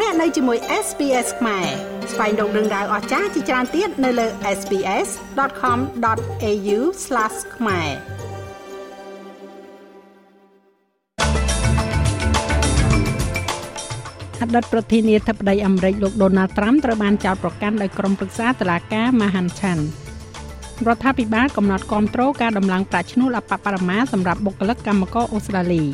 លោកអ្នកនៅជាមួយ SPS ខ្មែរស្វែងរកដឹងដៅអស្ចារ្យជាច្រើនទៀតនៅលើ SPS.com.au/ ខ្មែរអតីតប្រធានាធិបតីអាមេរិកលោក Donald Trump ត្រូវបានចោទប្រកាន់ដោយក្រុមប្រឹក្សាតុលាការ Manhattan រដ្ឋាភិបាលកំណត់គ្រប់គ្រងការដំឡើងប្រាក់ឈ្នួលអបបរមាសម្រាប់បុគ្គលិកកម្មករអូស្ត្រាលី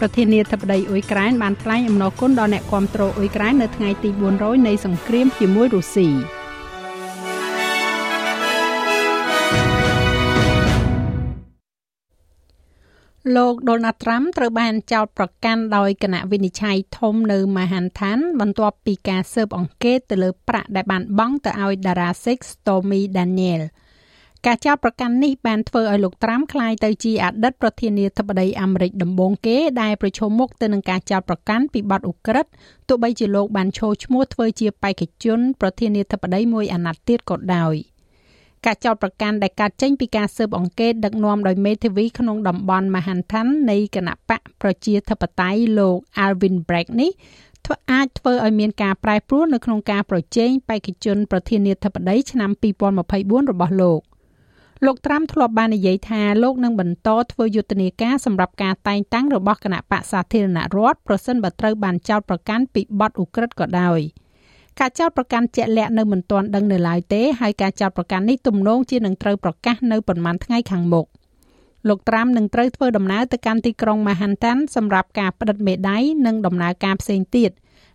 ប្រធានាធិបតីអ៊ុយក្រែនបានថ្លែងអំណរគុណដល់អ្នកគាំទ្រអ៊ុយក្រែននៅថ្ងៃទី400នៃសង្គ្រាមជាមួយរុស្ស៊ីលោក Donald Trump ត្រូវបានចោទប្រកាន់ដោយគណៈវិនិច្ឆ័យធំនៅ Manhattan បន្ទាប់ពីការស៊ើបអង្កេតទៅលើប្រាក់ដែលបានបង់ទៅឲ្យតារា Six Stormy Daniels ការចោទប្រកាន់នេះបានធ្វើឲ្យលោកត្រាំក្លាយទៅជាអតីតប្រធានាធិបតីអាមេរិកដំបូងគេដែលប្រឈមមុខទៅនឹងការចោទប្រកាន់ពីបទឧក្រិដ្ឋទោះបីជាលោកបានឈរឈ្មោះធ្វើជាបេក្ខជនប្រធានាធិបតីមួយអាណត្តិទៀតក៏ដោយការចោទប្រកាន់ដែលកើតចេញពីការស៊ើបអង្កេតដឹកនាំដោយមេធាវីក្នុងតំបន់ Manhattan នៃគណៈបកប្រជាធិបតេយ្យលោក Alvin Bragg នេះធ្វើអាចធ្វើឲ្យមានការប្រែប្រួលនៅក្នុងការប្រជែងបេក្ខជនប្រធានាធិបតីឆ្នាំ2024របស់លោក។ លោកត្រាំធ្លាប់បាននិយាយថាលោកនឹងបន្តធ្វើយុទ្ធនាការសម្រាប់ការតែងតាំងរបស់គណៈបកសាធារណរដ្ឋប្រសិនបើត្រូវបានចោទប្រកាន់ពីបទឧក្រិដ្ឋក៏ដោយការចោទប្រកាន់ជាក់លាក់នៅមិនទាន់ដឹងនៅឡើយទេហើយការចោទប្រកាន់នេះទំនងជានឹងត្រូវប្រកាសនៅប្រមាណថ្ងៃខាងមុខលោកត្រាំនឹងត្រូវធ្វើដំណើរទៅកាន់ទីក្រុង Manhattan សម្រាប់ការផ្តិតមេដាយនិងដំណើរការផ្សេងទៀត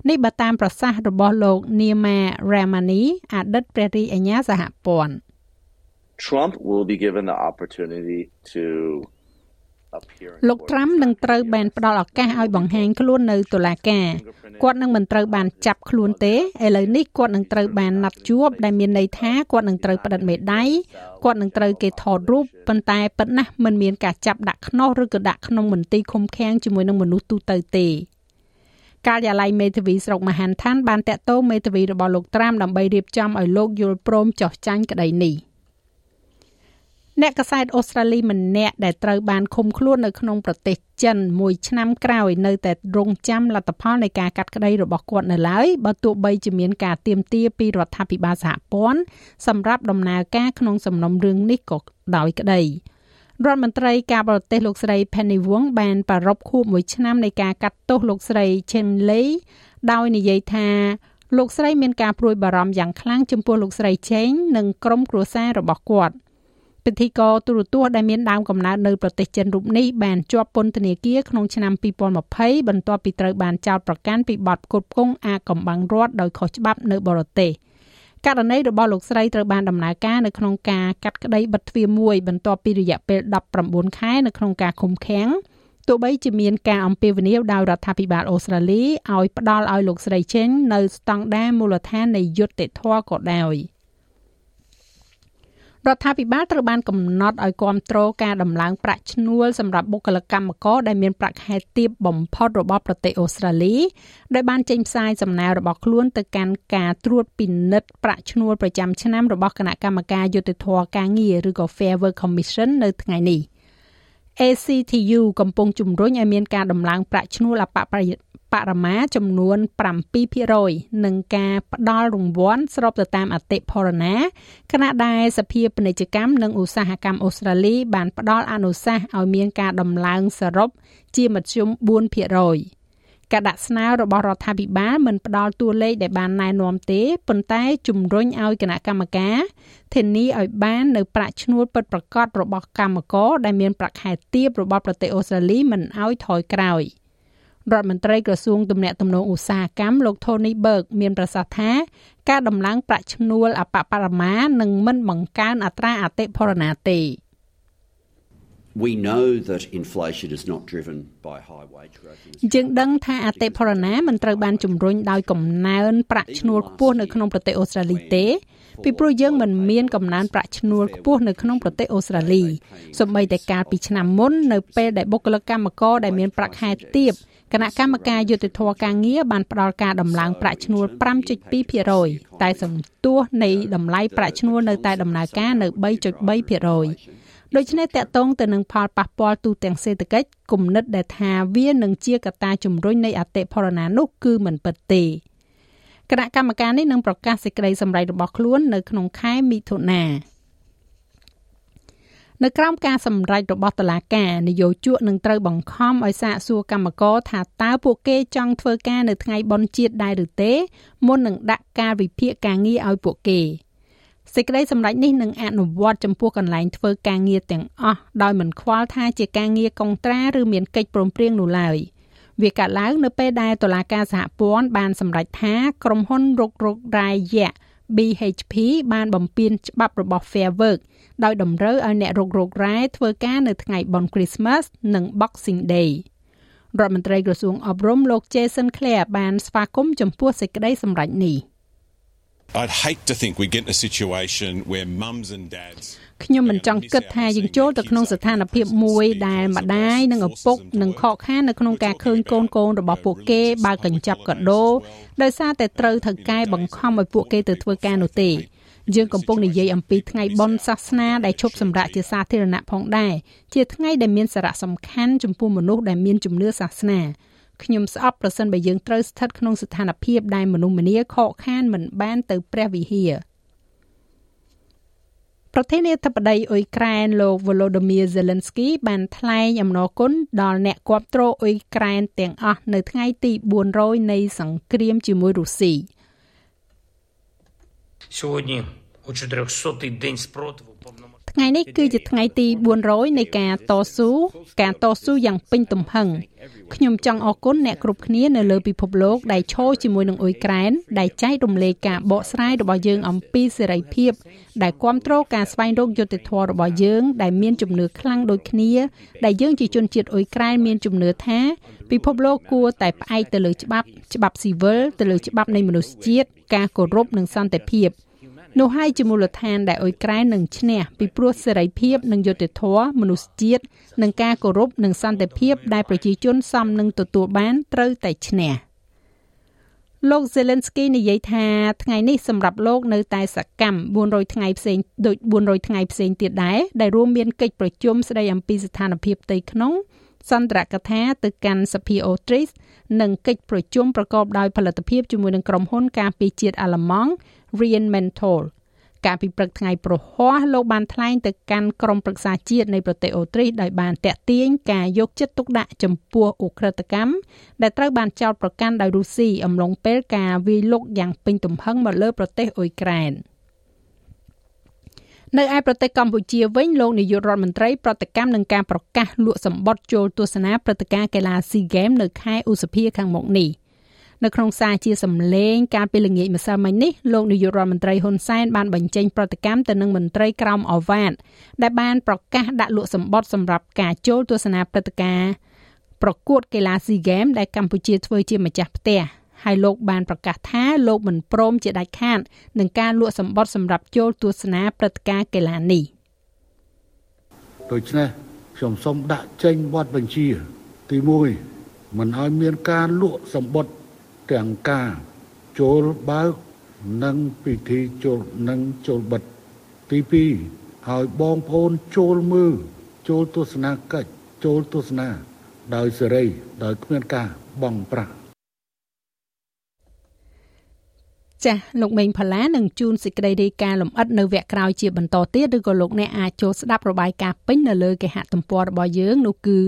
នេះបើតាមប្រសាសន៍របស់លោក Nima Ramani អតីតព្រះរាជអាជ្ញាសហព័ន្ធ Trump will be given the opportunity to លោកត្រាំនឹងត្រូវបានផ្ដល់ឱកាសឲ្យបង្ហាញខ្លួននៅតុលាការគាត់នឹងមិនត្រូវបានចាប់ខ្លួនទេឥឡូវនេះគាត់នឹងត្រូវបានណាត់ជួបដែលមានន័យថាគាត់នឹងត្រូវផ្តិតមេដៃគាត់នឹងត្រូវគេថតរូបប៉ុន្តែប៉ុណ្ណាមិនមានការចាប់ដាក់ខ្នោះឬក៏ដាក់ក្នុងមន្ទីរឃុំឃាំងជាមួយនឹងមនុស្សទូទៅទេការិយាល័យមេធាវីស្រុកមហានឋានបានតាក់ទងមេធាវីរបស់លោកត្រាំដើម្បីរៀបចំឲ្យលោកយល់ព្រមចោះចាញ់ក្តីនេះ។ អ្នកកសែតអូស្ត្រាលីម្នាក់ដែលត្រូវបានឃុំខ្លួននៅក្នុងប្រទេសចិនមួយឆ្នាំក្រោយនៅតែរងចាំលទ្ធផលនៃការកាត់ក្តីរបស់គាត់នៅឡើយបើទោះបីជាមានការទៀមទាពីរដ្ឋាភិបាលសហព័ន្ធសម្រាប់ដំណើរការក្នុងសំណុំរឿងនេះក៏ដោយក្តីរដ្ឋមន្ត្រីការបរទេសលោកស្រី Penny Wong បានប្រារព្ធខួបមួយឆ្នាំនៃការកាត់ទោសលោកស្រី Chen Lei ដោយនិយាយថាលោកស្រីមានការព្រួយបារម្ភយ៉ាងខ្លាំងចំពោះលោកស្រី Chen និងក្រុមគ្រួសាររបស់គាត់ ពិធីករទូរទស្សន៍ដែលមានដើមកំណើតនៅប្រទេសចិនរូបនេះបានជាប់ពន្ធនាគារក្នុងឆ្នាំ2020បន្ទាប់ពីត្រូវបានចោទប្រកាន់ពីបទផ្គត់ផ្គង់អាកំបាំងរដ្ឋដោយខុសច្បាប់នៅបរទេសករណីរបស់លោកស្រីត្រូវបានដំណើរការនៅក្នុងការកាត់ក្តីបិទទ្វារមួយបន្ទាប់ពីរយៈពេល19ខែនៅក្នុងការឃុំឃាំងទោះបីជាមានការអំពាវនាវដោយរដ្ឋាភិបាលអូស្ត្រាលីឲ្យផ្ដល់ឲ្យលោកស្រីចេញនៅស្តង់ដារមូលដ្ឋាននៃយុត្តិធម៌ក៏ដោយ។ រដ្ឋាភិបាលត្រូវបានកំណត់ឲ្យគ្រប់គ្រងការដំឡើងប្រាក់ឈ្នួលសម្រាប់បុគ្គលិកកម្មករដែលមានប្រាក់ខែទាបបំផុតរបស់ប្រទេសអូស្ត្រាលីដោយបានចេញផ្សាយសំណើរបស់ខ្លួនទៅកាន់ការត្រួតពិនិត្យប្រាក់ឈ្នួលប្រចាំឆ្នាំរបស់គណៈកម្មការយុតិធធការងារឬក៏ Fair Work Commission នៅថ្ងៃនេះ ACTU កំពុងជំរុញឲ្យមានការដំឡើងប្រាក់ឈ្នួលអប បរមាចំនួន7%និងការផ្ដល់រង្វាន់ស្របទៅតាមអតិផរណាខណៈដែលសភាពាណិជ្ជកម្មនិងឧស្សាហកម្មអូស្ត្រាលីបានផ្ដល់អនុសាសន៍ឲ្យមានការដំឡើងសរុបជាមធ្យម4%ការដាក់ស្នើរបស់រដ្ឋាភិបាលមិនផ្ដល់តួលេខដែលបានណែនាំទេប៉ុន្តែជំរុញឲ្យគណៈកម្មការធានាឲ្យបាននៅប្រាក់ឈ្នួលពិតប្រាកដរបស់កម្មករដែលមានប្រាក់ខែទាបរបស់ប្រទេសអូស្ត្រាលីមិនឲ្យថយក្រោយ។ រដ្ឋមន្ត្រីក្រសួងទំនាក់ទំនងឧស្សាហកម្មលោក Tony Berg មានប្រសាសន៍ថាការដំឡើងប្រាក់ឈ្នួលអបបរមានឹងមិនបង្កើនអត្រាអតិផរណាទេ We know that inflation is not driven by high wage growth. យើងដឹងថាអតិផរណាមិនត្រូវបានជំរុញដោយកំណើនប្រាក់ឈ្នួលខ្ពស់នៅក្នុងប្រទេសអូស្ត្រាលីទេពីព្រោះយើងមិនមានកំណើនប្រាក់ឈ្នួលខ្ពស់នៅក្នុងប្រទេសអូស្ត្រាលីសូម្បីតែកាលពីឆ្នាំមុននៅពេលដែលបុគ្គលិកកម្មករដែលមានប្រាក់ខែទាប គណៈកម្មការយុតិធធការងារបានផ្ដល់ការដំឡើងប្រាក់ឈ្នួល5.2%តែសន្ទុះនៃតម្លៃប្រាក់ឈ្នួលនៅតែដំណើរការនៅ3.3%ដូច្នេះតកតងទៅនឹងផលប៉ះពាល់ទូទាំងសេដ្ឋកិច្ចគំនិតដែលថាវានឹងជាកត្តាជំរុញនៃអតិផរណានោះគឺមិនពិតទេគណៈកម្មការនេះនឹងប្រកាសសេចក្តីសម្រេចរបស់ខ្លួននៅក្នុងខែមិថុនា នៅក្រោមការសម្រេចរបស់តុលាការនយោជកនឹងត្រូវបង្ខំឲ្យសាកសួរកម្មករថាតើពួកគេចង់ធ្វើការនៅថ្ងៃបុណ្យជាតិដែរឬទេមុននឹងដាក់ការវិភាគការងារឲ្យពួកគេសេចក្តីសម្រេចនេះនឹងអនុវត្តចំពោះកន្លែងធ្វើការងារទាំងអស់ដោយមិនខ្វល់ថាជាការងារកុងត្រាឬមានកិច្ចព្រមព្រៀងនោះឡើយវាកាត់ឡើងនៅពេលដែលតុលាការសហព័ន្ធបានសម្រេចថាក្រុមហ៊ុនរុករករ៉ាយយៈ BHP បានបំពានច្បាប់របស់ Fair Work ដោយតម្រូវឲ្យអ្នករុករករ៉ែធ្វើការនៅថ្ងៃបុណ្យ Christmas និង Boxing Day រដ្ឋមន្ត្រីក្រសួងអប់រំលោក Jason Clare បានស្វាគមន៍ចំពោះសេចក្តីសម្រេចនេះ។ I'd hate to think we get in a situation where mums and dads ខ្ញុំមិនចង់គិតថាយើងចូលទៅក្នុងស្ថានភាពមួយដែលម្ដាយនិងឪពុកនឹងខកខាននៅក្នុងការឃើញកូនកូនរបស់ពួកគេបើកញ្ចប់កាដូដោយសារតែត្រូវថៅកែបង្ខំឲ្យពួកគេទៅធ្វើការនោះទេ យើងកំពុងនិយាយអំពីថ្ងៃបុណ្យសាសនាដែលឈប់សម្រាកជាសាធារណៈផងដែរជាថ្ងៃដែលមានសារៈសំខាន់ចំពោះមនុស្សដែលមានជំនឿសាសនាខ្ញុំស្អប់ប្រសិនបើយើងត្រូវស្ថិតក្នុងស្ថានភាពដែលមនុស្សម្នាខកខានមិនបានទៅព្រះវិហារប្រធានាធិបតីអ៊ុយក្រែនលោក Volodymyr Zelensky បានថ្លែងអំណរគុណដល់អ្នកគាំទ្រអ៊ុយក្រែនទាំងអស់នៅថ្ងៃទី400នៃសង្គ្រាមជាមួយរុស្ស៊ី Сьогодні у 400-й день спротиву ថ្ងៃនេះគឺជាថ្ងៃទី400នៃការតស៊ូការតស៊ូយ៉ាងពេញទំហឹងខ្ញុំចង់អរគុណអ្នកគ្រប់គ្នានៅលើពិភពលោកដែលឈរជាមួយនឹងអ៊ុយក្រែនដែលចែករំលែកការបកស្រាយរបស់យើងអំពីសេរីភាព ដែលគ្រប់គ្រងការស្វែងរកយុត្តិធម៌របស់យើង ដែលមានជំនឿខ្លាំងដូចគ្នា ដែលយើងជាជនជាតិអ៊ុយក្រែនមានជំនឿថាពិភពលោកគួរតែផ្អែកទៅលើច្បាប់ច្បាប់ស៊ីវិលទៅលើច្បាប់នៃមនុស្សជាតិការគោរពនិងសន្តិភាព នោះហើយជាមូលដ្ឋានដែលអ៊ុយក្រែននឹងឈ្នះពីព្រោះសេរីភាពនិងយុត្តិធម៌មនុស្សជាតិនិងការគោរពនិងសន្តិភាពដែលប្រជាជនសមនឹងទទួលបានត្រូវតែឈ្នះលោក Zelensky និយាយថាថ្ងៃនេះសម្រាប់លោកនៅតែសកម្ម400ថ្ងៃផ្សេងដូច400ថ្ងៃផ្សេងទៀតដែរដែលរួមមានកិច្ចប្រជុំស្ដីអំពីស្ថានភាពផ្ទៃក្នុងសន្ទរកថាទៅកាន់សភាអូទ្រីសនិងកិច្ចប្រជុំប្រកបដោយផលិតភាពជាមួយនឹងក្រុមហ៊ុនការពារជាតិអាល្លឺម៉ង់ Rheinmetall កាលពីព្រឹកថ្ងៃប្រហ័សលោកបានថ្លែងទៅកាន់ក្រុមប្រឹក្សាជាតិនៃប្រទេសអូទ្រីសដោយបានតាក់ទាញការយកចិត្តទុកដាក់ចំពោះអ ுக ្រិតកម្មដែលត្រូវបានចោទប្រកាន់ដោយរុស្ស៊ីអំឡុងពេលការវាយលុកយ៉ាងពេញទំហឹងមកលើប្រទេសអ៊ុយក្រែននៅឯប្រទេសកម្ពុជាវិញលោកនាយករដ្ឋមន្ត្រីប្រតិកម្មនឹងការប្រកាសលក់សម្បត្តិចូលទស្សនាព្រឹត្តិការណ៍កីឡា SEA Games នៅខែឧសភាខាងមុខនេះ។ នៅក្នុងសារជាសម្លេងកាលពីល្ងាចម្សិលមិញនេះលោកនាយករដ្ឋមន្ត្រីហ៊ុនសែនបានបញ្ចេញប្រតិកម្មទៅនឹងមន្ត្រីក្រមអវ៉ាតដែលបានប្រកាសដាក់លក់សម្បត្តិសម្រាប់ការចូលទស្សនាព្រឹត្តិការណ៍ប្រកួតកីឡា SEA Games ដែលកម្ពុជាធ្វើជាម្ចាស់ផ្ទះហើយលោកបានប្រកាសថាលោកមិនព្រមជាដាច់ខាតនឹងការលក់សម្បត្តិសម្រាប់ចូលទស្សនាព្រឹត្តិការណ៍កីឡានេះដូច្នេះខ្ញុំសូមដាក់ចេញបទបញ្ជា ទី1មិនឲ្យមានការលក់សម្បត្តិ ទាំងការចូលបើកនិងពិធីចូលនិងចូលបិទទី2ឲ្យបងប្អូនចូលមើលចូលទស្សនកិច្ចចូលទស្សនាដោយសេរីដោយគ្មានការបង់ប្រាក់ចាស់លោកមេងផល្លានឹងជូនសេចក្តីរាយការណ៍លម្អិតនៅវគ្គក្រោយជាបន្តទៀតឬក៏លោកអ្នកអាចចូលស្ដាប់របាយការណ៍ពេញនៅលើគេហទំព័ររបស់យើងនោះគឺ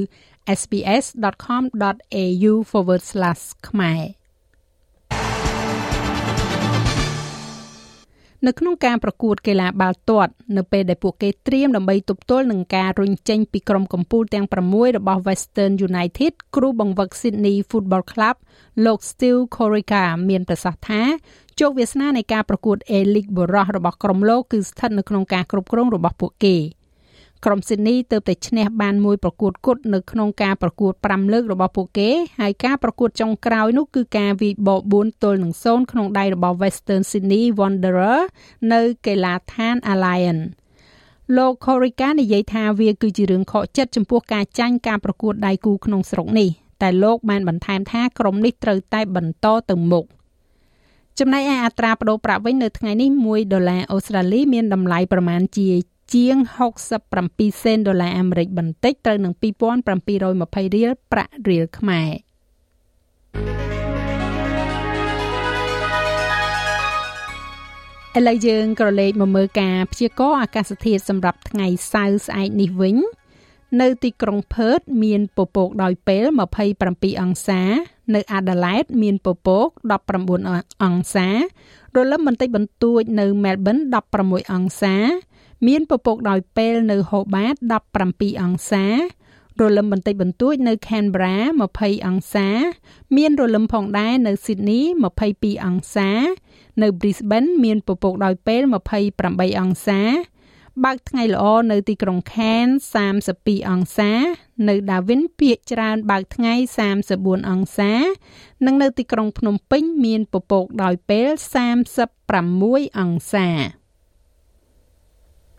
sbs.com.au/ ខ្មែរ នៅក្នុងការប្រកួតកីឡាបាល់ទាត់នៅពេលដែលពួកគេត្រៀមដើម្បីទប់ទល់នឹងការរុញចេញពីក្រុមកំពូលទាំង6របស់ Western United គ្រូបង្វឹក Sydney Football Club លោក Steve Corica មានប្រសាសន៍ថាជោគវាសនានៃការប្រកួត A-League បុរសរបស់ក្រុមលោកគឺស្ថិតនៅក្នុងការគ្រប់គ្រងរបស់ពួកគេ។ ក្រុមស៊ីដនីទើបតែឈ្នះបានមួយប្រកួតគត់នៅក្នុងការប្រកួត5លើករបស់ពួកគេហើយការប្រកួតចុងក្រោយនោះគឺការវាយបក4ទល់នឹង0ក្នុងដៃរបស់ Western Sydney Wanderer នៅកីឡាដ្ឋាន Alliance លោក Corica និយាយថាវាគឺជារឿងខកចិត្តចំពោះការចាញ់ការប្រកួតដៃគូក្នុងស្រុកនេះតែលោកបានបន្ថែមថាក្រុមនេះត្រូវតែបន្តទៅមុខចំណែកឯអត្រាប្តូរប្រាក់វិញនៅថ្ងៃនេះ1ដុល្លារអូស្ត្រាលីមានតម្លៃប្រមាណជា ជាង67សេនដុល្លារអាមេរិកបន្តិចត្រូវនឹង2720រៀលប្រាក់រៀលខ្មែរឥឡូវយើងក៏លេខមកមើលការព្យាករណ៍អាកាសធាតុសម្រាប់ថ្ងៃសៅរ៍ស្អែកនេះវិញ នៅទីក្រុងផឺតមានពពកដោយពេល27អង្សា នៅអាដាលេដមានពពក19អង្សារលឹមបន្តិចបន្តួចនៅមែលប៊ន16អង្សា មានពពកដោយពេលនៅហូបាត17អង្សារលឹមបន្តិចបន្តួចនៅ Canberra 20អង្សា មានរលឹមផងដែរនៅ Sydney 22អង្សា នៅ Brisbane មានពពកដោយពេល28អង្សា បើកថ្ងៃល្អនៅទីក្រុង Cairns 32អង្សា នៅ Darwin ភាគច្រើនបើកថ្ងៃ34អង្សា និងនៅទីក្រុងភ្នំពេញ មានពពកដោយពេល36អង្សា